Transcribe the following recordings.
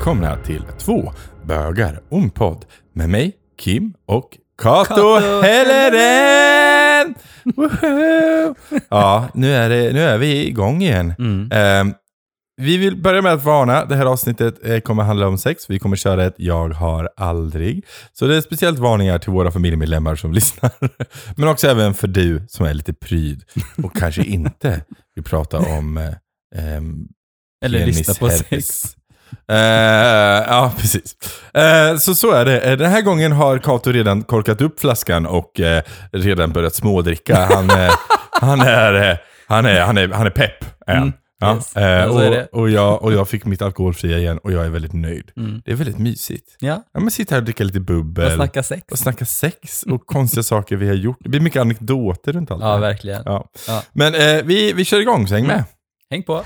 välkomna till två bögar om podd med mig, Kim och Kato Helleren! Ja, nu är, det, nu är vi igång igen. Mm. Ehm, vi vill börja med att varna. Det här avsnittet eh, kommer handla om sex. Vi kommer köra ett jag har aldrig. Så det är speciellt varningar till våra familjemedlemmar som lyssnar. Men också även för du som är lite pryd och kanske inte vill prata om eh, ehm, Eller lyssna på sex. Eh, ja, precis. Eh, så så är det. Eh, Den här gången har Kato redan korkat upp flaskan och eh, redan börjat smådricka. Han, han, är, han, är, han, är, han är pepp. Mm, Ja, yes. det. och, och, jag, och jag fick mitt alkoholfria igen och jag är väldigt nöjd. Mm. Det är väldigt mysigt. Ja, Ja, men sitta här och dricka lite bubbel. och snacka sex. och snacka sex och konstiga saker vi har gjort. Det blir mycket anekdoter runt allt det Ja, här. verkligen. Ja. Ja. Men vi, vi kör igång, så häng med. Mm. Häng på.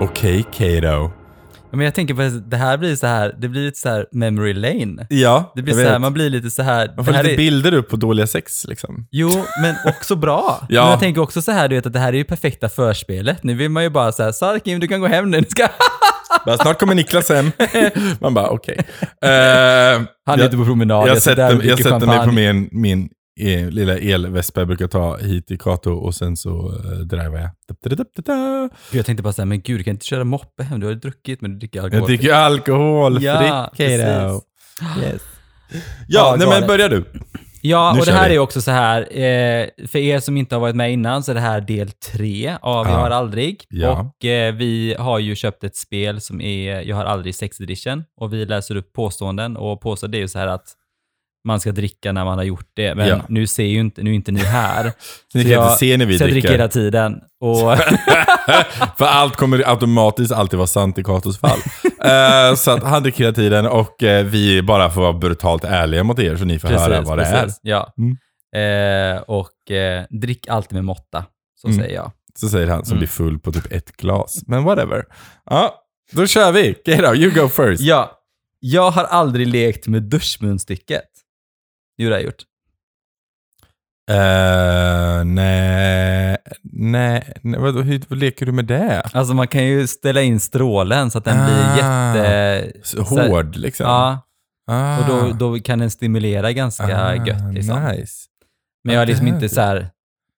Okej, Kato. Ja, Men jag tänker på att det här blir så här, det blir lite så här memory lane. Ja, Det blir jag så här, man blir lite så här. Man får lite är, bilder upp på dåliga sex liksom. Jo, men också bra. Ja. Men jag tänker också så här, du vet att det här är ju perfekta förspelet. Nu vill man ju bara så här, Sara Kim, du kan gå hem nu. Nu Ska... Bara, snart kommer Niklas hem. Man bara, okej. Eh, Han är jag, ute på promenad. jag och sätter, jag sätter mig på min, min eh, lilla elvespa jag brukar ta hit i Kato och sen så uh, driver jag. Da-da-da-da-da. Gud, jag tänkte bara så här, men gud, du kan inte köra moppe hem. Du har ju druckit, men du dricker alkohol. Jag dricker alkoholfritt Ja, Kato. Yes. Ja, Ja, nej, men börjar du. Ja, Nu och det här vi. är också så här, eh, för er som inte har varit med innan så är det här del tre av Ja. Jag har aldrig. Ja. Och eh, vi har ju köpt ett spel som är Jag har aldrig sex edition och vi läser upp påståenden och påstår det är ju så här att man ska dricka när man har gjort det, men Ja. nu ser ju inte, nu är inte ni här. Ni Så kan jag- inte se när vi så jag dricker dricker. hela tiden. Och För allt kommer automatiskt alltid vara sant i Katos fall. Eh, så att han dricker hela tiden och eh, vi bara får vara brutalt ärliga mot er så ni får höra vad det är. Ja. Mm. Eh, och drick alltid med måtta, så Mm. säger jag. Så säger han som Mm. blir full på typ ett glas. Men whatever. Ja, då kör vi. Kato, you go first. Ja, jag har aldrig lekt med duschmunstycket. Jo, det har jag gjort. Uh, nej, nej, nej vadå, hur hur leker du med det? Alltså man kan ju ställa in strålen så att den Ah. blir jätte... Så hård liksom? Ja, Ah. och då, då kan den stimulera ganska Ah, gött liksom. Nice. Men jag har liksom det inte här- så här...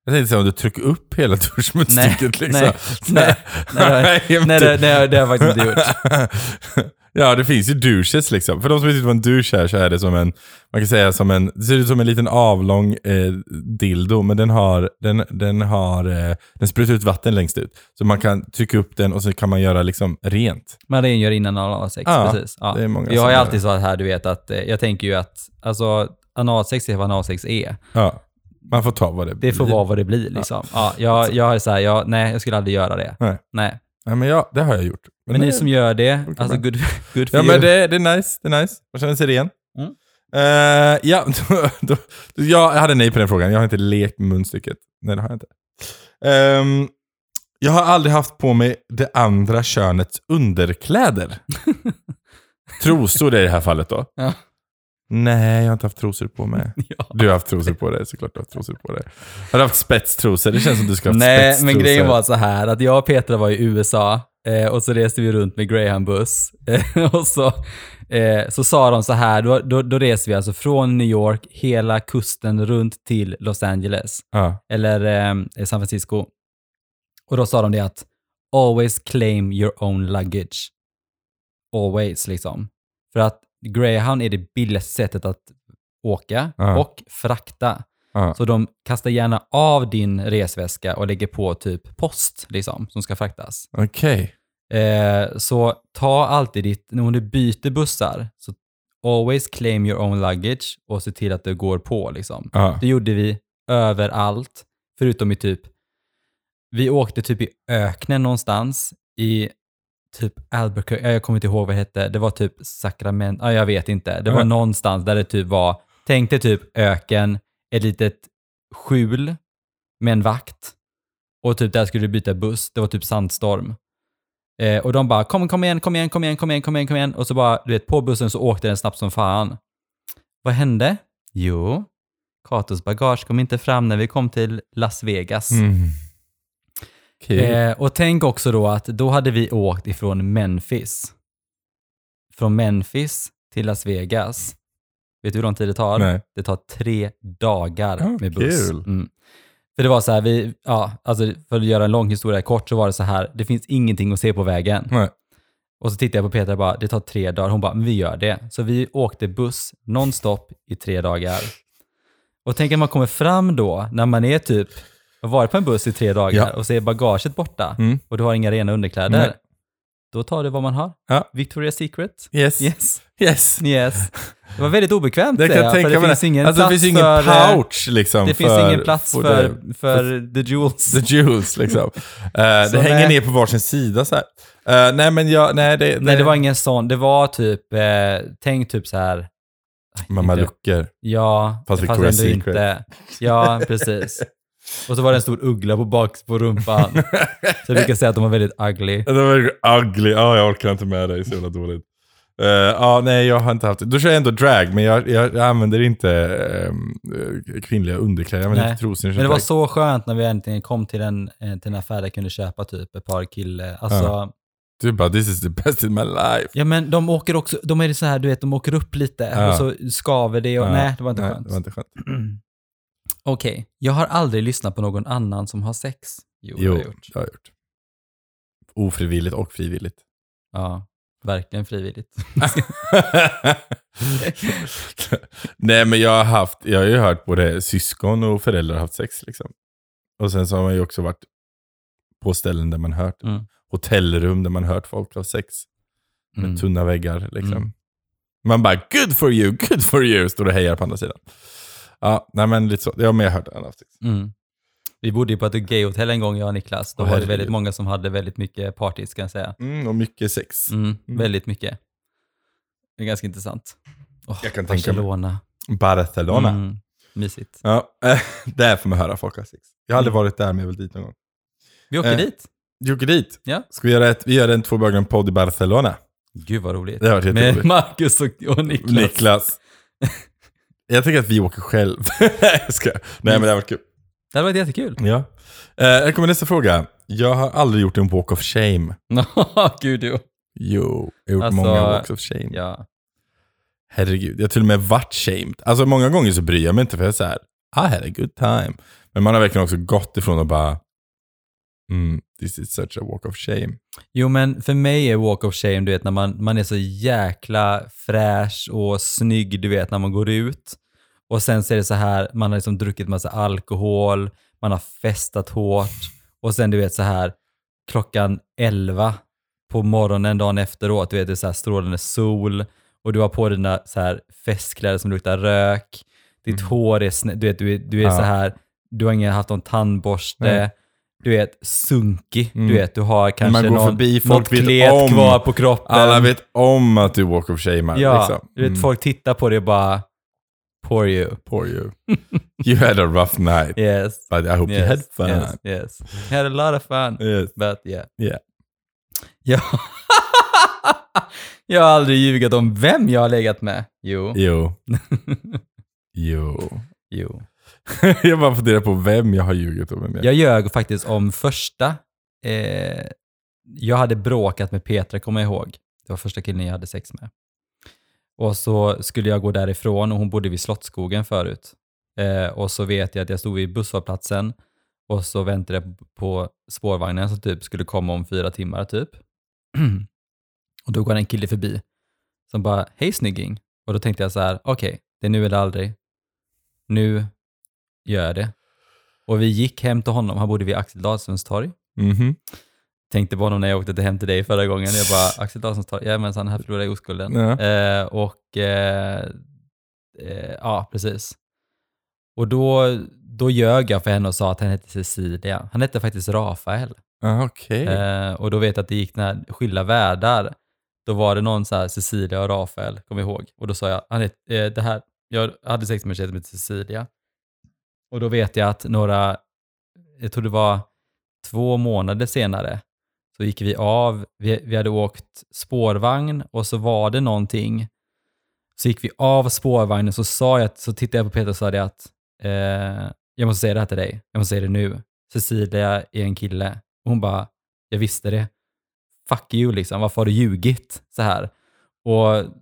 Jag tänkte säga om du trycker upp hela duschmunstycket liksom. nej, nej, nej, Nej, typ- har- det har jag faktiskt inte gjort. ja, det finns ju douches liksom. För de som inte vet vad en douche är så är det som en, man kan säga som en, det ser ut som en liten avlång eh, dildo, men den har, den, den har, eh, den sprutar ut vatten längst ut. Så man kan trycka upp den och så kan man göra liksom rent. Man rengör innan analsex, Ja, precis. Ja. det är många jag har ju alltid så här, du vet att, eh, jag tänker ju att, alltså analsex är vad analsex är. Ja, man får ta vad det Det får blir. vara vad det blir liksom. Ja, jag, jag har så här, jag, nej, jag skulle aldrig göra det. Nej. Nej. Ja, men ja, det har jag gjort. Men det- ni som gör det, alltså men. good, good for Ja you. men det, det är nice, det är nice. Man känner sig ren. Mm. Eh, ja, då, då, jag hade nej på den frågan. Jag har inte lekt med munstycket. Nej, det har jag inte. Ehm, jag har aldrig haft på mig det andra könets underkläder. Trosor i det här fallet då. Ja. Nej, jag har inte haft trosor på mig. Ja. Du har haft trosor på dig, såklart du har haft trosor på dig. Har du haft spetstrosor? Det känns som du ska ha haft Nej, spetstrosor. men grejen var så här att jag och Petra var i USA eh, och så reste vi runt med Greyhound-buss. Eh, och så, eh, så sa de så här, då, då, då reser vi alltså från New York hela kusten runt till Los Angeles, Ja. eller eh, San Francisco. Och då sa de det att always claim your own luggage. Always liksom. För att Greyhound är det billigaste sättet att åka Ja. och frakta. Ja. Så de kastar gärna av din resväska och lägger på typ post liksom, som ska fraktas. Okej. Eh, så ta alltid ditt, när du byter bussar, så always claim your own luggage och se till att det går på liksom. Ja. Det gjorde vi överallt, förutom i typ, vi åkte typ i öknen någonstans i typ Albuquerque, ja, jag kommer inte ihåg vad det hette, det var typ Sacramento, ja, jag vet inte. Det var Ja. någonstans där det typ var, tänk dig typ öken, ett litet skjul med en vakt och typ där skulle du byta buss, det var typ sandstorm. Eh, och de bara kom, kom igen, kom igen, kom igen, kom igen, kom igen, kom igen. Och så bara, du vet, på bussen så åkte den snabbt som fan. Vad hände? Jo, Katos bagage kom inte fram när vi kom till Las Vegas. Mm. Kul. Eh, och tänk också då att då hade vi åkt ifrån Memphis. Från Memphis till Las Vegas. Vet du hur lång tid det tar? Nej. Det tar tre dagar Ja, med buss. kul. Mm. För det var så här, vi, ja, alltså för att göra en lång historia kort så var det så här, det finns ingenting att se på vägen. Nej. Och så tittade jag på Petra och bara, det tar tre dagar. Hon bara, men vi gör det. Så vi åkte buss nonstop i tre dagar. Och tänk att man kommer fram då, när man är typ, har varit på en buss i tre dagar Ja. och så är bagaget borta Mm. och du har inga rena underkläder. Nej. Då tar du vad man har. Ja. Victoria's Secret. Yes. Yes. Yes. Yes. Det var väldigt obekvämt Det kan jag tänka för det mig. finns ingen alltså, det plats finns ingen för... eh, pouch liksom. Det finns för, ingen plats för för, det- för the jewels. The jewels liksom. Eh, det hänger nej. ner på varsin sida så här. Eh, nej men jag, nej det... Nej, det var ingen sån. Det var typ, eh, tänk typ så här. Mamma inte-. Ja, Fast fast, Victoria's ändå Secret. inte. Ja, precis. Och så var det en stor uggla på bak på rumpan. Så jag brukar säga att de var väldigt ugly. Det var ugly. Ja, jag orkar inte med dig. Så jävla dåligt. Eh, Ja, nej jag har inte haft det. Då kör jag ändå drag, men jag, jag, jag använder inte eh, kvinnliga underkläder. Jag använder Nej, inte trosor. Men det var så skönt när vi äntligen kom till en, eh, till en affär där jag kunde köpa typ ett par kille. Alltså, Ja. Du bara, this is the best in my life. Ja men de åker också, de är så här, du vet, de åker upp lite Ja. och så skaver det och Ja. nej, det var inte nej, skönt. Det var inte skönt. Okej, jag har aldrig lyssnat på någon annan som har sex. Jo, det Jo, har jag gjort. det har jag gjort. Ofrivilligt och frivilligt. Ja, verkligen frivilligt. Nej men jag har haft, jag har ju hört både syskon och föräldrar haft sex liksom. Och sen så har man ju också varit på ställen där man hört, Mm. hotellrum där man hört folk ha sex. Med Mm. tunna väggar liksom. Mm. Man bara, good for you, good for you, står och hejar på andra sidan. Ja, nej men lite så. Ja, men jag haft sex. Mm. Vi bodde ju på ett gayhotell en gång, jag och Niklas. Då Åh, var det väldigt många som hade väldigt mycket parties, kan jag säga. Mm, och mycket sex. Mm, Mm. Väldigt mycket. Det är ganska intressant. Oh, Jag kan tänka mig. Barcelona. Barcelona. Mm, mysigt. Ja, äh, där får man höra folk ha sex. Jag har aldrig Mm. varit där, men jag vill dit någon gång. Vi åker Eh, dit. Du åker dit. Ja. Ska vi göra ett, vi gör en två bögar podd i Barcelona? Gud vad roligt. Det har varit Med. Marcus och, och Niklas. Niklas. Jag tycker att vi åker själv. Nej, jag ska. Nej, men det har varit kul. Det hade varit jättekul. Ja. Eh, här kommer nästa fråga. Jag har aldrig gjort en walk of shame. Gud jo. Jo, jag har gjort Alltså, många walks of shame. Ja. Herregud, jag har till och med varit shamed. Alltså många gånger så bryr jag mig inte för jag är så här, I had a good time. Men man har verkligen också gått ifrån och bara, mm, this is such a walk of shame. Jo men för mig är walk of shame, du vet när man, man är så jäkla fräsch och snygg, du vet när man går ut. Och sen så är det så här, man har liksom druckit massa alkohol, man har festat hårt och sen du vet så här klockan 11 på morgonen dagen efteråt, du vet det är så här strålande sol och du har på dina så här festkläder som luktar rök, ditt hår är snett, du vet du du är Mm. Ja. så här, du har ingen haft någon tandborste, Nej. Du vet sunkig, Mm. du vet du har kanske man går någon, förbi, folk något klet om. kvar på kroppen. Alla vet om att du walk of shame Ja, liksom. du vet Mm, folk tittar på dig och bara, poor you. Poor you. you had a rough night, Yes. but I hope you had Yes, fun. yes, yes. You had a lot of fun. Yes. But yeah. Yeah. Ja. jag har aldrig ljugit om vem jag har legat med. Jo. Jo. jo. jo. jag bara funderar på vem jag har ljugit om. Jag... Jag ljög faktiskt om första. Eh, jag hade bråkat med Petra, kommer jag ihåg. Det var första killen jag hade sex med. Och så skulle jag gå därifrån och hon bodde vid Slottsskogen förut. Eh, och så vet jag att jag stod vid busshållplatsen och så väntade jag på spårvagnen som typ skulle komma om fyra timmar typ. och då går en kille förbi som bara, hej snygging. Och då tänkte jag så här, okej, det är nu eller aldrig. Nu gör det. Och vi gick hem till honom, han bodde vid Axel Dahlströms torg. Mhm. Tänkte på honom när jag åkte hem till dig förra gången. Jag bara, Axel Dahlströms torg, jajamensan, här förlorade jag oskulden. Ja. Eh, och eh, eh, ja, precis. Och då, då ljög jag för henne och sa att han hette Cecilia. Han hette faktiskt Rafael. Ah, Okej. Eh, och då vet jag att det gick den här skilda världar. Då var det någon så här Cecilia och Rafael, kommer jag ihåg. Och då sa jag, han het, eh, det här, jag hade sex med en tjej som heter Cecilia. Och då vet jag att några, jag tror det var två månader senare, så gick vi av, vi, vi hade åkt spårvagn och så var det någonting. Så gick vi av spårvagnen så sa jag, så tittade jag på Peter och sa det att eh, jag måste säga det här till dig, jag måste säga det nu. Cecilia är en kille. Och hon bara, jag visste det. Fuck you liksom, varför har du ljugit så här? Och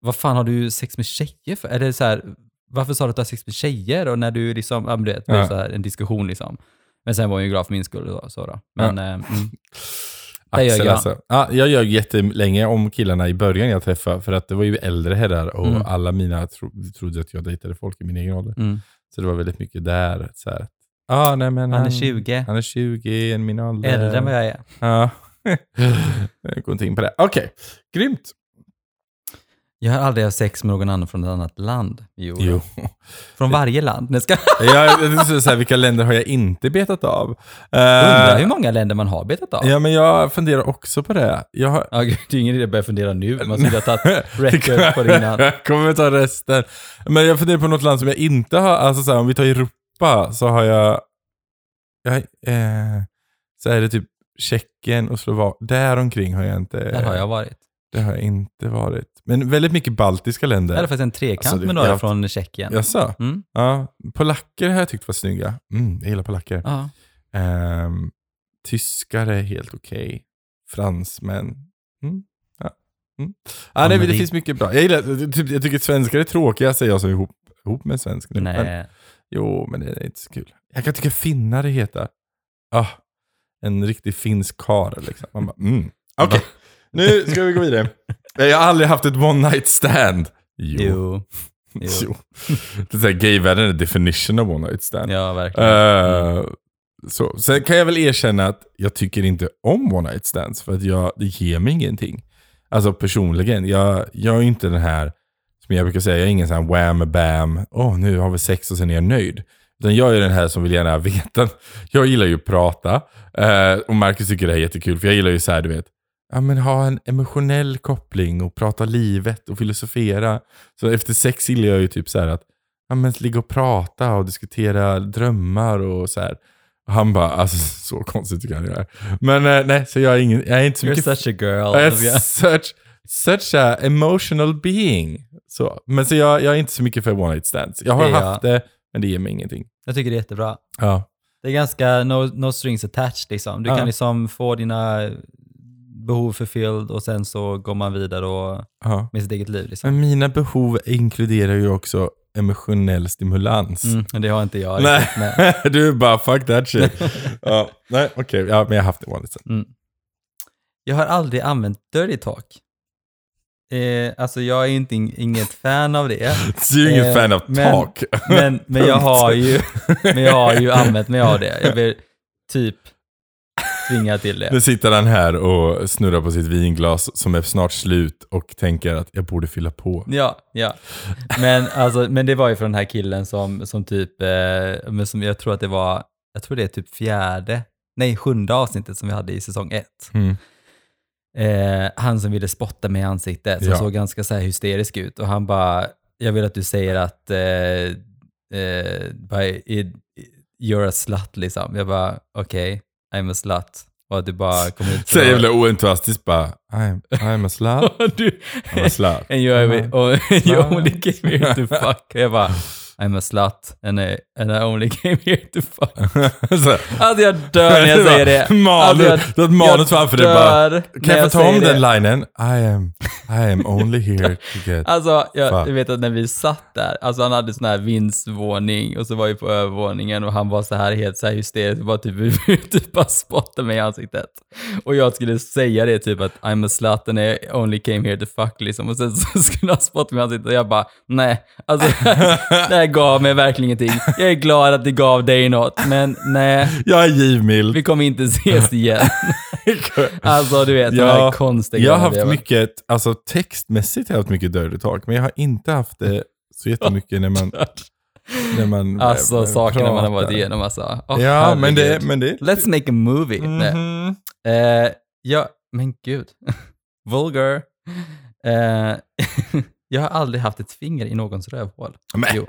vad fan har du sex med tjejer för? Är det så här, varför sa du att du har sex med tjejer? Och när du liksom, ja men du vet, det blev så här en diskussion liksom. Men sen var hon ju glad för min skull och så då. Men, eh, mm. Det Axel gör jag. alltså. Ja, jag ljög jättelänge om killarna i början jag träffade, för att det var ju äldre herrar och Mm. alla mina tro, trodde att jag dejtade folk i min egen ålder. Mm. Så det var väldigt mycket där. Så här. Ah, nej, men Han är 20, Han är 20, en min ålder. äldre än vad jag är. Ja. jag går inte in på det. Okej, grymt. Jag har aldrig haft sex med någon annan från ett annat land. Jo. Jo. Från varje land. Nej, ska... tänkte så här, vilka länder har jag inte betat av? Eh, Undrar hur många länder man har betat av. Ja, men jag funderar också på det. Jag har... Ja, gud, det är ingen idé att börja fundera nu. Man skulle ha tagit record på det innan. Jag kommer ta resten. Men jag funderar på något land som jag inte har, alltså så här, om vi tar Europa så har jag, jag eh, så är det typ Tjeckien och Slovakien. Där omkring har jag inte, Där har jag varit. Det har jag inte varit. Men väldigt mycket baltiska länder. Jag hade faktiskt en trekant Alltså, det- med några jag- från Tjeckien. Jaså? Mm. Ja. Polacker har jag tyckt var snygga. Mm, jag gillar polacker. Ja. Ehm, tyskar är helt okej. Fransmän. Mm. Ja. Mm. Ah, nej, men det finns mycket bra. Jag, gillar, typ, jag tycker svenskar är tråkiga, säger jag som är ihop, ihop med en svensk nu. Men, Nej. jo, men det är inte så kul. Jag kan tycka finnar det heter. Ah, en riktig finsk karl liksom. Man bara, mm. Okej, nu ska vi gå vidare. Jag har aldrig haft ett one night stand. Jo. Jo. Jo. jo. Det är gayvärlden är definition of one night stand. Ja, verkligen. Eh, så. Sen kan jag väl erkänna att jag tycker inte om one night stands för att jag, det ger mig ingenting. Alltså personligen, jag, jag är inte den här, som jag brukar säga, jag är ingen sån här wham bam, åh nu har vi sex och sen är jag nöjd. Utan jag är den här som vill gärna veta. Jag gillar ju att prata. eh, och Marcus tycker det här är jättekul, för jag gillar ju så här, du vet, ja men ha en emotionell koppling och prata livet och filosofera. Så efter sex gillar jag ju typ så här att ja, men ligga och prata och diskutera drömmar och så här. Och han bara, alltså så konstigt tycker han det är. Men eh, nej, så jag är, ingen, jag är inte så You're mycket... such a girl. jag är such, such a emotional being. Så, men så jag, jag är inte så mycket för one night stands. Jag har Det är jag. haft det, men det ger mig ingenting. Jag tycker det är jättebra. Ja. Det är ganska no, no strings attached liksom. Du Ja. kan liksom få dina behov fulfilled och sen så går man vidare och, ja. med sitt eget liv. Liksom. Men mina behov inkluderar ju också emotionell stimulans. Mm, det har inte jag. Nej, riktigt med. du är bara fuck that shit. ja, nej, okej. Ja, men jag har haft det night stand. Mm. Jag har aldrig använt dirty talk. Eh, alltså jag är inte in, inget fan av det. Du är ingen Eh, fan av men- talk. Men, men, jag har ju, men jag har ju använt mig av det. Jag blir typ tvingad till Nu det. sitter han här och snurrar på sitt vinglas som är snart slut och tänker att jag borde fylla på. Ja, ja. Men, alltså, men det var ju från den här killen som, som typ, eh, men som jag tror att det var, jag tror det är typ fjärde, nej sjunde avsnittet som vi hade i säsong ett. Mm. Eh, han som ville spotta mig i ansiktet, som Ja. såg ganska så här hysterisk ut. Och han bara, jag vill att du säger att eh, eh, by, it, you're a slut liksom. Jag bara, okej, I'm a slut. Och att du bara kom ut Så jävla oentusiastiskt bara, I'm, I'm a slut. du, I'm a slut. and you, Mhm. oh, you only came here to fuck. Jag bara, I'm a slut and I, and I only came here to fuck. så, Alltså jag dör när jag säger det. Manus, Alltså, ett manus framför dig bara. Kan jag få ta om den linen? I am, I am only here to get... Alltså, jag, Fuck. vet att när vi satt där, alltså han hade sån här vindsvåning och så var vi på övervåningen och han var så här helt så här hysterisk, bara typ, typ bara spottade mig i ansiktet. Och jag skulle säga det typ att I'm a slut and I only came here to fuck liksom och sen så skulle han spotta mig i ansiktet och jag bara nej, alltså det här gav mig verkligen ingenting. Jag är glad att det gav dig något, men nej, Jag är givmild. vi kommer inte ses igen. Alltså du vet, de här Ja, konstiga Jag har haft mycket, alltså textmässigt har jag haft mycket dirty talk, men jag har inte haft det så jättemycket när man... När man Alltså eh, sakerna man har varit igenom alltså. Åh, Ja, men det, men det Let's make a movie. Nej. Mhm. Eh, ja, men gud. Vulgar. Eh, jag har aldrig haft ett finger i någons rövhål. Men. Jo.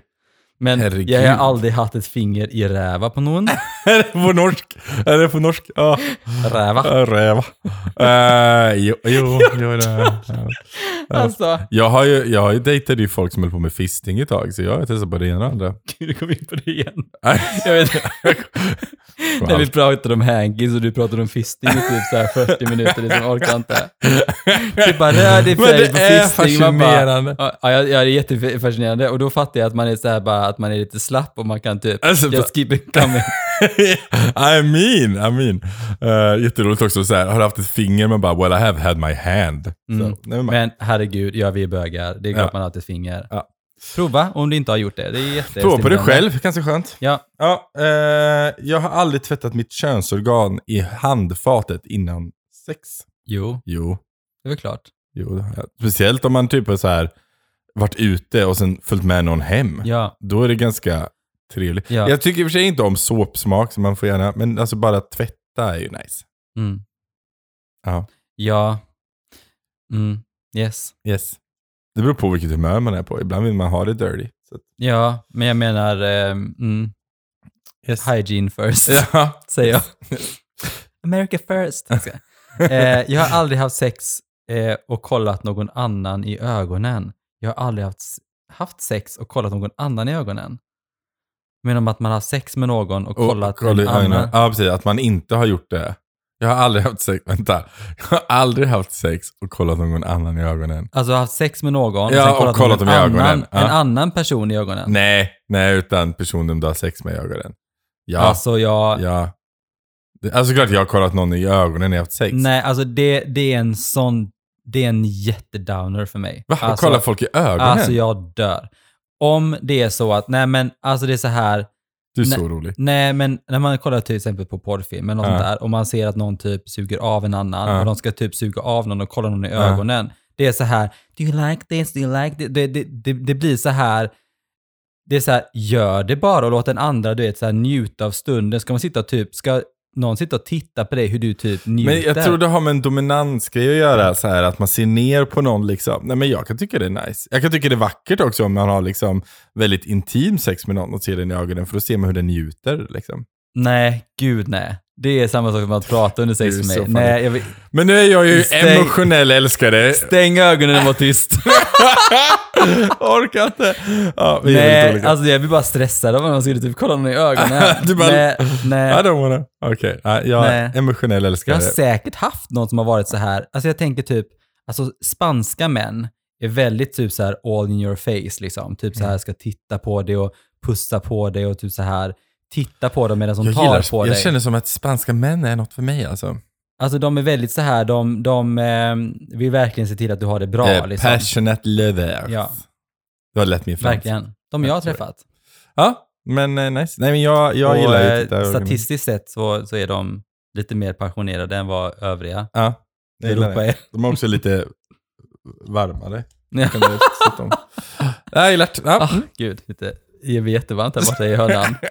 Men Herregud. jag har aldrig haft ett finger i räva på någon. är det på norsk? Är det på norsk? Ja. Räva. Räva. Uh, jo, jo, jo det. Alltså, Jag har ju, jag har ju dejtat ju folk som höll på med fisting ett tag, så jag har testat på det ena och andra. gud, du kom in på det igen. Jag vet När vi pratade om hankies och du pratade om fisting i typ så här 40 minuter, liksom orkar inte. Du bara rör dig färg det på är fisting. Man bara, fascinerande. ja, ja, ja, det är jättefascinerande. Och då fattar jag att man är så här bara, att man är lite slapp och man kan typ Alltså, just keep it coming. I mean, I mean. Uh, jätteroligt också så här, har du haft ett finger men bara well I have had my hand. Mm. Så, nej, men, Men herregud, ja vi är bögar. Det är klart Ja. man har ett finger. Ja. Prova om du inte har gjort det. Det är jätte Prova på det själv, ganska skönt. Ja, Ja, eh, jag har aldrig tvättat mitt könsorgan i handfatet innan sex. jo, Jo, det är väl klart. jo. Speciellt om man typ har så här varit ute och sen följt med någon hem. Ja, Då är det ganska trevligt. Ja. Jag tycker i och för sig inte om såpsmak, så man får gärna, men alltså bara tvätta är ju nice. mm. Ja. Ja. Mm. Yes. Yes. Det beror på vilket humör man är på. Ibland vill man ha det dirty. Så. Ja, men jag menar, eh, mm, Yes. hygiene first, Ja. säger jag. America first. Eh, jag har aldrig haft sex eh, och kollat någon annan i ögonen. Jag har aldrig haft, haft sex och kollat någon annan i ögonen. Men om att man har sex med någon och kollat kolla i en annan. Ja, precis. Att man inte har gjort det. Jag har aldrig haft sex, vänta. Jag har aldrig haft sex och kollat någon annan i ögonen. Alltså haft sex med någon Ja, sen och kollat, kollat någon dem i annan, ögonen. Ja. en annan person i ögonen. Nej, nej, utan personen du har sex med i ögonen. Ja, Alltså jag, ja. Alltså klart jag har kollat någon i ögonen när jag har haft sex. nej alltså det, det är en sån, det är en jättedowner för mig. Va? Alltså, och kollar folk i ögonen? Alltså jag dör. Om det är så att, nej men alltså det är så här, du är nej. så rolig. nej men när man kollar till exempel på porrfilm eller något Ja. sånt där och man ser att någon typ suger av en annan Ja. och de ska typ suga av någon och kolla någon i ögonen. Det är så här, do you like this, do you like this? Det, det, det, det blir så här, det är så här, gör det bara och låt den andra, du vet, så här, njuta av stunden. Ska man sitta och typ, ska någon sitta och titta på dig hur du typ njuter? Men jag tror det har med en dominansgrej att göra, så här att man ser ner på någon liksom. Nej men jag kan tycka det är nice. Jag kan tycka det är vackert också om man har liksom väldigt intim sex med någon och ser den i ögonen, för då ser man hur den njuter liksom. Nej, gud nej. Det är samma sak som att prata under sex är med mig. Nej, jag vill, Men nu är jag ju Stäng- emotionell älskare. stäng ögonen och var tyst. Orkar inte. Ja, vi är nej, olika. alltså jag blir bara stressad av att man skulle typ kolla någon i ögonen. Du bara- nej, nej. I don't wanna. Okej, nej, jag är emotionell Jag älskare. har säkert haft någon som har varit så här. Alltså jag tänker typ, alltså spanska män är väldigt typ så här all in your face liksom. Typ så här Mm. ska titta på dig och pussa på dig och typ så här titta på dem medan de Jag, tar gillar, på jag dig. känner som att spanska män är något för mig alltså. Alltså de är väldigt så här, de, de eh, vill verkligen se till att du har det bra Eh, liksom. Passionate lovers. Ja. Du har lätt min franska. Verkligen. De jag har Jag träffat. Ja, men eh, nice. Nej men jag, jag och gillar ju eh, det ögonen. statistiskt sett så, så är de lite mer passionerade än vad övriga Ja, jag Europa det. är. De är också lite varmare. Ja. Det jag gillar det. Ja. Ah, gud, lite, det blir jättevarmt här borta i hörnan.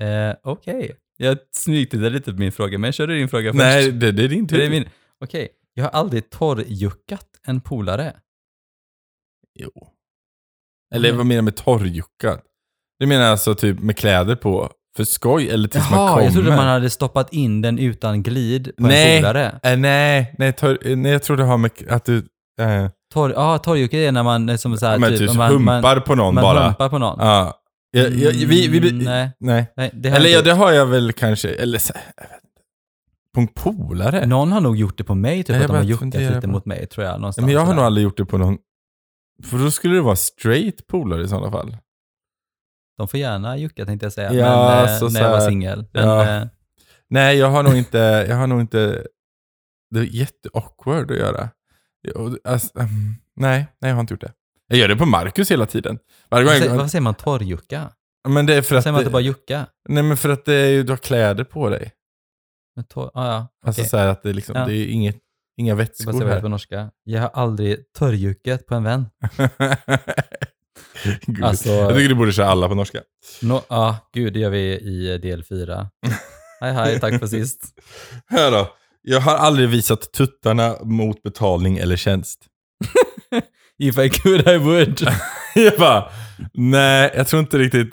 Eh, Okej, jag smygtittade lite på min fråga, men kör du din fråga först? Nej, det, det är din tur. det är min. Okej, jag har aldrig torrjuckat en polare. Jo. Eller Mm. vad menar du med torrjuckad? Du menar alltså typ med kläder på? För skoj eller tills man Jaha, kommer? jag trodde man hade stoppat in den utan glid på Nej. en polare. Eh, nej, nej, torr, eh, nej, jag tror det har med att du... Eh, Torr, ja, torrjucka är när man eh, som så här, men typ, typ man, humpar man, på någon man bara. humpar på någon. Ja. Jag, jag, vi, vi, Mm, nej, nej. nej, det Eller ja, det har jag väl kanske, eller så, jag vet inte. På en polare? Någon har nog gjort det på mig, typ Ja, att de har juckat lite på- mot mig, tror jag. Ja, Någonstans men jag har nog aldrig gjort det på någon... För då skulle det vara straight polare i sådana fall. De får gärna jucka tänkte jag säga, Ja, men, eh, så när jag var så singel. Ja. eh, Nej, jag har nog inte... Jag har nog inte... Det är jätte-awkward att göra. Jag- Alltså, mm, nej, nej, jag har inte gjort det. Jag gör det på Marcus hela tiden. Varje gång jag, säger, vad säger man torrjucka? men det är för att... Säger man inte det, bara jucka? nej, men för att det är ju, du har kläder på dig. Men Torr, ah, ja, Alltså okej. så här att det, är liksom, Ja. det är inget, inga Jag vätskor är här. på norska. Jag har aldrig torrjuckat på en vän. Gud. Alltså- Jag tycker du borde köra alla på norska. Ja, ah, gud, det gör vi i del fyra. hej, hej, tack för sist. Här då. Jag har aldrig visat tuttarna mot betalning eller tjänst. If I could I would. jag bara, nej, jag tror inte riktigt,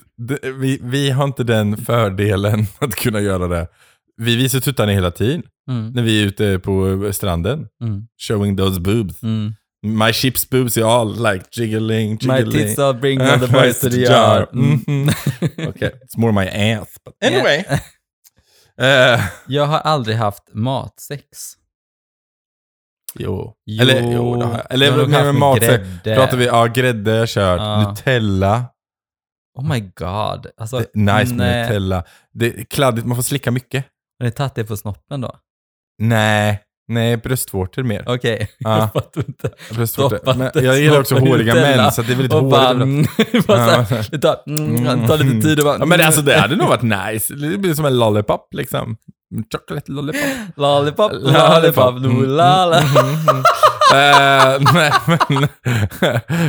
vi, vi har inte den fördelen att kunna göra det. Vi visar tuttarna hela tiden Mm, när vi är ute på stranden. mm, Showing those boobs. mm. My ship's boobs are all like jiggling, My jiggling. tits are bring all the boys to the yard. Mm. Mhm. okay, it's more my ass. But anyway. Eh, Jag har aldrig haft matsex. jo. Jo, Eller, jo, det har jag. jag Eller nog med, haft med med mat. så grädde. Pratar vi, ja grädde har jag kört. Ja. Nutella. Oh my god. Alltså, Det nice med nej. Nutella. Det är kladdigt, man får slicka mycket. Har ni tagit det på snoppen då? Nej, nej bröstvårtor mer. Okej, Ja. jag fattar inte. Bröstvårtor. Men jag gillar också håriga män, så att det är väldigt Och bara, hårigt. mm, bara så här, det tar, mm, det tar lite tid och bara, Ja, men alltså det hade nog varit nice. Det blir som en lollipop liksom. Chocolate lollipop. Lollipop, Lollipop. lollipop, Mm, lolala. Eh, nej, men,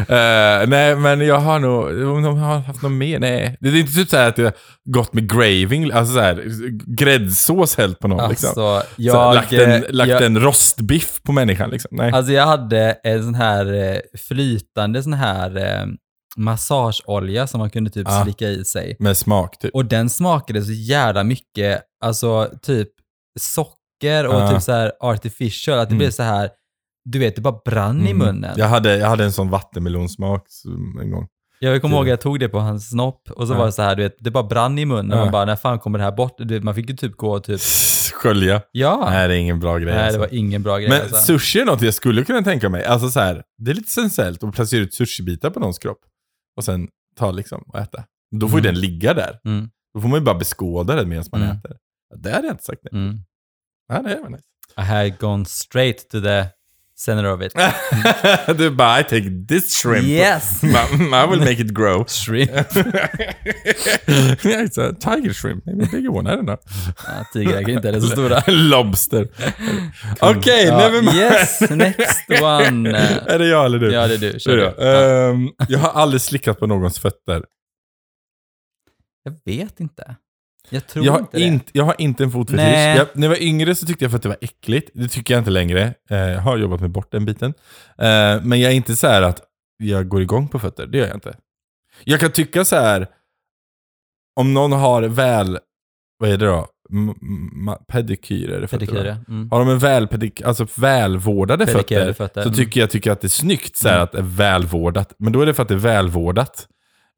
eh, nej, men jag har nog, om de har haft något mer, nej. Det är inte typ så här att jag gått med graving, alltså så här, gräddsås hällt på någon liksom. Alltså, Så här, jag, lagt en, lagt jag, en rostbiff på människan liksom. Nej. alltså jag hade en sån här eh, flytande sån här eh, massageolja som man kunde typ Ja. slicka i sig. Med smak typ. Och den smakade så jävla mycket, alltså typ socker och Ja. typ så här artificial, att det Mm. blev så här, du vet, det bara brann i Mm. munnen. Jag hade, jag hade en sån vattenmelonsmak en gång. Jag kommer ihåg att jag tog det på hans snopp och så Ja. var det så här, du vet, det bara brann i munnen. Ja. Man bara, när fan kommer det här bort? Du vet, man fick ju typ gå och typ, Skölja. ja. Nej, det är ingen bra grej. Nej, alltså. det var ingen bra grej. Men alltså. sushi är något jag skulle kunna tänka mig. Alltså så här, det är lite sensuellt att placera ut sushibitar på någons kropp. Och sen ta liksom och äta. Då får ju Mm. den ligga där. Mm, Då får man ju bara beskåda den medan man Mm. äter. Det hade jag inte sagt nej. mm. Ja, det var nice. I had gone straight to the center of it. du bara, I take this shrimp. Yes! I will make it grow. Shrimp. yeah, it's a tiger shrimp. Maybe a bigger one, I don't know. Ja, tigrar inte är så stora. Lobster. Okej, Ja, never mind. Yes, next one. är det jag eller du? Ja, det är du. Kör du. Ja. Ehm, jag har aldrig slickat på någons fötter. Jag vet inte. Jag tror Jag har, inte det. inte, jag har inte en fotfetisch. Jag, när jag var yngre så tyckte jag för att det var äckligt. Det tycker jag inte längre. Eh, jag har jobbat mig bort den biten. Eh, men jag är inte så här att jag går igång på fötter. Det gör jag inte. Jag kan tycka så här. Om någon har väl, vad är det då? M- ma- pedikyr är det fötter, va? Pedikyr, mm. Har de en väl, pedik, alltså välvårdade fötter, fötter, så mm. tycker jag tycker att det är snyggt så Mm. att det är välvårdat. Men då är det för att det är välvårdat.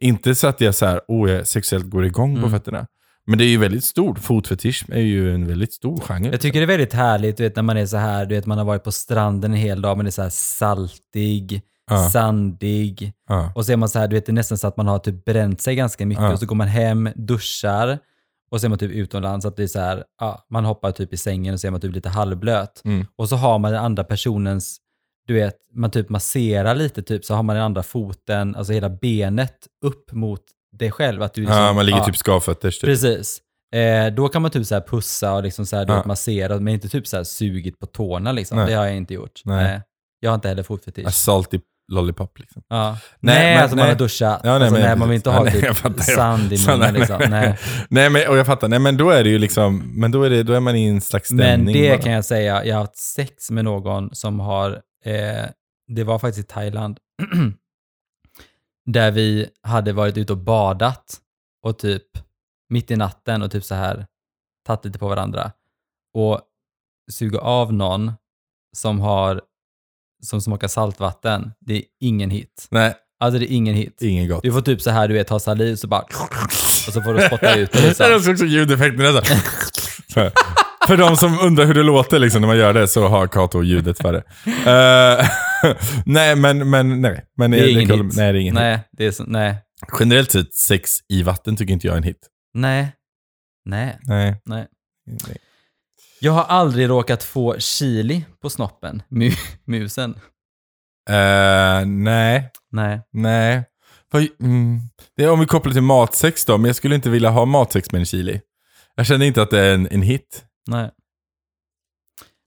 Inte så att jag så här, oh, jag sexuellt går igång på Mm. fötterna. Men det är ju väldigt stort. Fotfetisch är ju en väldigt stor genre. Jag tycker det är väldigt härligt, du vet när man är så här, du vet man har varit på stranden en hel dag, men det är så här saltig, Ja. sandig. Ja. Och så är man så här, du vet det är nästan så att man har typ bränt sig ganska mycket Ja. och så går man hem, duschar och så är man typ utomlands, att det är så här, man hoppar typ i sängen och så är man typ lite halvblöt. Mm. Och så har man den andra personens, du vet, man typ masserar lite typ, så har man den andra foten, alltså hela benet upp mot dig själv. Att du liksom, ja, man ligger ja, typ skavfötters. Typ. Precis. Eh, då kan man typ så här pussa och liksom så här, Ja. massera, men inte typ så här sugit på tårna liksom. Nej. Det har jag inte gjort. Nej. Nej. Jag har inte heller fotfetisch. A salty lollipop liksom. Ja. Nej, Nej, men- alltså man nej. har duschat. Ja, nej, alltså, men- nej, man vill inte Ja, ha nej, typ fattar, sand i munnen liksom. Nej. Nej, men, och jag fattar. Nej, men då är det ju liksom, men då är, det, då är man i en slags stämning. Men det bara. kan jag säga, jag har haft sex med någon som har, eh, det var faktiskt i Thailand, där vi hade varit ute och badat och typ mitt i natten och typ så här tagit lite på varandra och suga av någon som har som smakar saltvatten, det är ingen hit. Nej, Alltså det är ingen hit. ingen gott. Du får typ så här, du vet, ta saliv så bara och så får du spotta ut det Det är liksom. också ljudeffekterna. Så. Så. För de som undrar hur det låter liksom, när man gör det så har Kato ljudet för det. Eh, nej, men, men nej. Men Det är ingen hit. Nej, det är ingen hit. Nej, det är så, nej, Generellt sett, sex i vatten tycker inte jag är en hit. nej, nej, Nej. nej. nej. Jag har aldrig råkat få chili på snoppen, mu musen. Eh, nej. Nej. Nej. Vad- Mm. Det är om vi kopplar till matsex då, men jag skulle inte vilja ha matsex med en chili. Jag känner inte att det är en, en hit. Nej.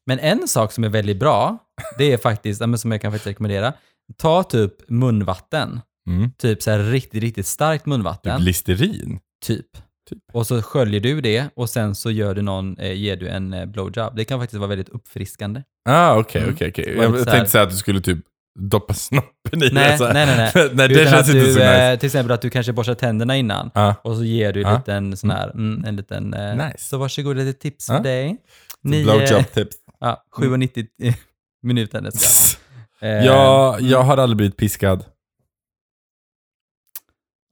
Men en sak som är väldigt bra, det är faktiskt, som jag kan faktiskt rekommendera, ta typ munvatten. Mm. Typ så här riktigt, riktigt starkt Typ munvatten. listerin. Typ. Typ. Och så sköljer du det och sen så gör du någon, eh, ger du en eh, blowjob. Det kan faktiskt vara väldigt uppfriskande. Ah, okej, Mm. okej. Det var Jag så tänkte säga att du skulle typ doppa snoppen i Nej, det. nej, nej, nej. nej det Utan känns inte du, så nice. eh, Till exempel att du kanske borstar tänderna innan. Ja. Och så ger du en Ja. liten sån här, mm, en liten... Eh, Nice. Så varsågod, lite tips för dig. Blowjob tips. Ja, 7,90 i minuten nästan. Eh, Jag, mm. jag har aldrig blivit piskad.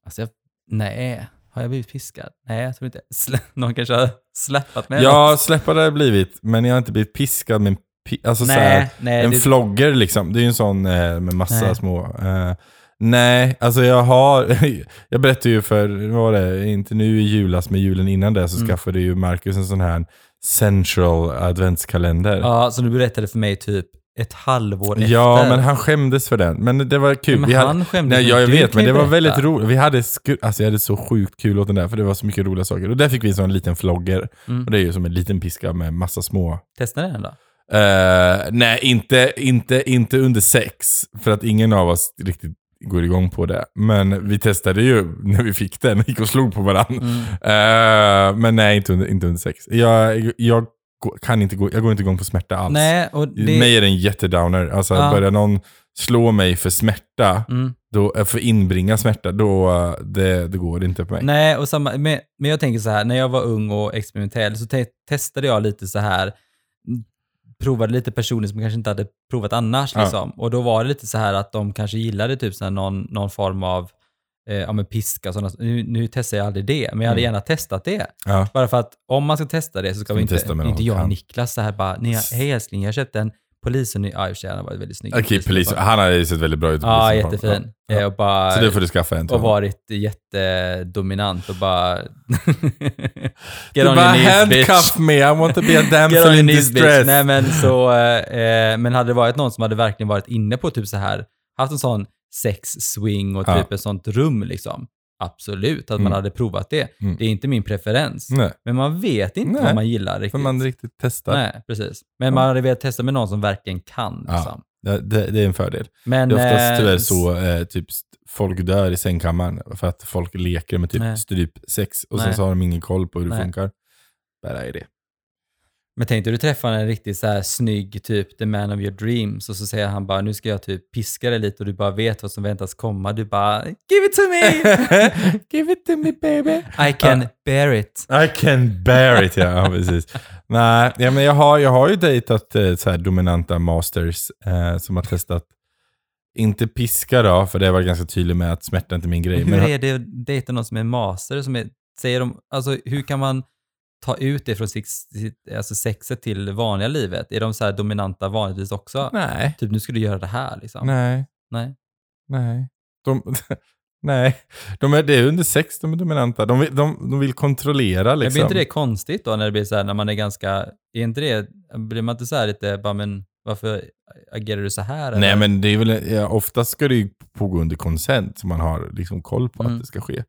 Alltså, jag, nej. Har jag blivit piskad? Nej, jag tror inte. Slä, någon kanske har släppat mig. Jag släpper det blivit, men jag har inte blivit piskad med alltså så här, nej, nej. En det, flogger liksom. Det är ju en sån eh, med massa Nej. små... Eh, nej, alltså jag har... jag berättade ju för, vad var det, inte nu i julas, men julen innan det så Mm. skaffade ju Marcus en sån här central adventskalender. ja, som du berättade för mig typ ett halvår efter. Ja, men han skämdes för den. Men det var kul. Men Vi hade- han skämdes Nej, jag du vet, men det var berätta. väldigt roligt. Vi hade, alltså jag hade så sjukt kul åt den där, för det var så mycket roliga saker. Och där fick vi en sån liten flogger. Mm. Och det är ju som en liten piska med massa små... Testa den då. Eh, nej, inte, inte, inte under sex. För att ingen av oss riktigt går igång på det. Men vi testade ju när vi fick den, gick och slog på varandra. Mm. Eh, men nej, inte under, inte under sex. Jag, jag kan inte gå, jag går inte igång på smärta alls. Nej, och det... Mig är det en jättedowner. Alltså Ja. börjar någon slå mig för smärta, Mm. då, eh, för inbringa smärta, då eh, det, det går inte på mig. Nej, och samma, men, men jag tänker så här, när jag var ung och experimentell så te- testade jag lite så här, provade lite personer som kanske inte hade provat annars. Ja. Liksom. Och då var det lite så här att de kanske gillade typ så någon, någon form av eh, ja, men piska och sådana. Nu, nu testar jag aldrig det, men jag hade Mm. gärna testat det. Ja. Bara för att om man ska testa det så ska vi inte, inte jag och. Niklas så här bara, nej, hej älskling, jag köpte en polisen, ja i och för sig han har varit väldigt snygg. Okej, polis. Han har ju sett väldigt bra ut. Ja, polisen. jättefin. Ja. Eh, Och bara, Så det får du skaffa en till och varit jättedominant och bara... Du bara handcuff me, I want to be a Get damsel on in knees, bitch. distress. Nej men så, eh, men hade det varit någon som hade verkligen varit inne på typ så här, haft en sån sex-swing och Ja. typ ett sånt rum liksom. Absolut, att man Mm. hade provat det. Mm. Det är inte min preferens. Nej, Men man vet inte Nej, vad man gillar för riktigt. man riktigt testar. Nej, precis. Men man hade velat testa med någon som verkligen kan. Ja. Liksom. Det, det, det är en fördel. Men, Det är oftast eh, tyvärr så, eh, typ folk dör i sängkammaren för att folk leker med typ strypsex och sen så har de ingen koll på hur det funkar. Bara är det. Men tänk dig du träffar en riktigt så här snygg, typ the man of your dreams och så säger han bara nu ska jag typ piska dig lite och du bara vet vad som väntas komma. Du bara give it to me! Give it to me baby. I can bear it. I can bear it, ja. ja precis. Nej, ja, men jag har, jag har ju dejtat eh, så här dominanta masters eh, som har testat, inte piska då, för det var ganska tydligt med att smärta inte är min grej. Men hur men, är det att dejta någon som är master? Som är, säger de, alltså, hur kan man ta ut det från alltså sexet till vanliga livet? Är de så här dominanta vanligtvis också? nej, Typ nu ska du göra det här liksom. nej, Nej. nej. De, nej, de är, det är under sex de är dominanta. De de, de vill kontrollera Men liksom. blir inte det konstigt då när det blir så här, när man är ganska, är inte det, blir man inte så här lite, bara men varför agerar du så här? Nej eller? men det är väl, ja, oftast ska det ju pågå under konsent så man har liksom koll på Mm. att det ska ske.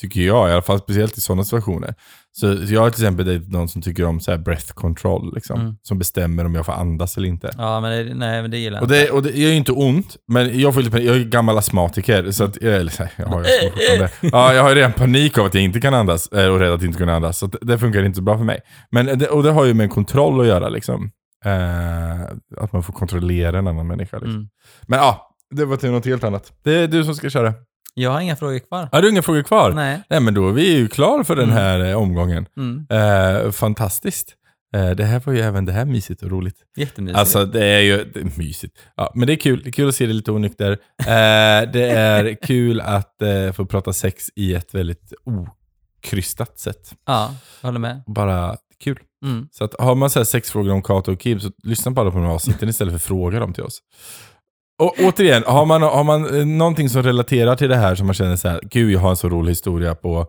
Tycker jag, i alla fall speciellt i sådana situationer. Så, så jag har till exempel dejtat någon som tycker om så här breath control, liksom, Mm. som bestämmer om jag får andas eller inte. Ja, men det, nej, men det gillar jag Och det, och det gör ju inte ont, men jag, får lite, jag är gammal astmatiker, så att, eller, så här, jag, har, ju ja, jag har redan panik av att jag inte kan andas, eh, och rädd att inte kunna andas, så det funkar inte så bra för mig. Men och det har ju med kontroll att göra, liksom. Eh, att man får kontrollera en annan människa. Liksom. Mm. Men ja, det var till något helt annat. Det är du som ska köra. Jag har inga frågor kvar. Har du inga frågor kvar? Nej. Nej. men då är vi ju klar för den Mm. här eh, omgången. Mm. Eh, fantastiskt. Eh, det här var ju även det här mysigt och roligt. Jättemysigt. Alltså det är ju det är mysigt. Ja, men det är kul. Det är kul att se det lite onykter. Eh, det är kul att eh, få prata sex i ett väldigt okrystat sätt. Ja, jag håller med. Bara kul. Mm. Så att har man så här sex frågor om Kato och Kim så lyssna bara på de här avsnitten istället för att fråga dem till oss. Och återigen, har man, har man eh, någonting som relaterar till det här som man känner så här, gud jag har en så rolig historia på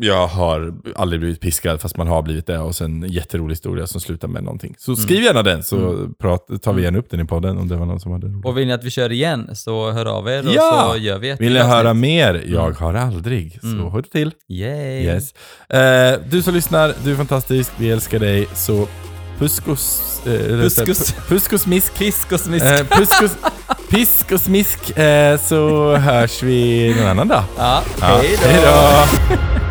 jag har aldrig blivit piskad fast man har blivit det och sen en jätterolig historia som slutar med någonting. Så skriv gärna den så prat, tar vi gärna upp den i podden om det var någon som hade roligt. Och vill ni att vi kör igen så hör av er och Ja! så gör vi ett Vill ni höra mer? Jag har aldrig. Så Mm. hör till. Yay! Yes. Eh, du som lyssnar, du är fantastisk. Vi älskar dig. Så puskos... Eh, Puskos. Pusk och smisk. Pisk och smisk. Eh, pusk och, pisk och smisk. Eh, så hörs vi någon annan dag. ja, Ja, hej då! Hej då!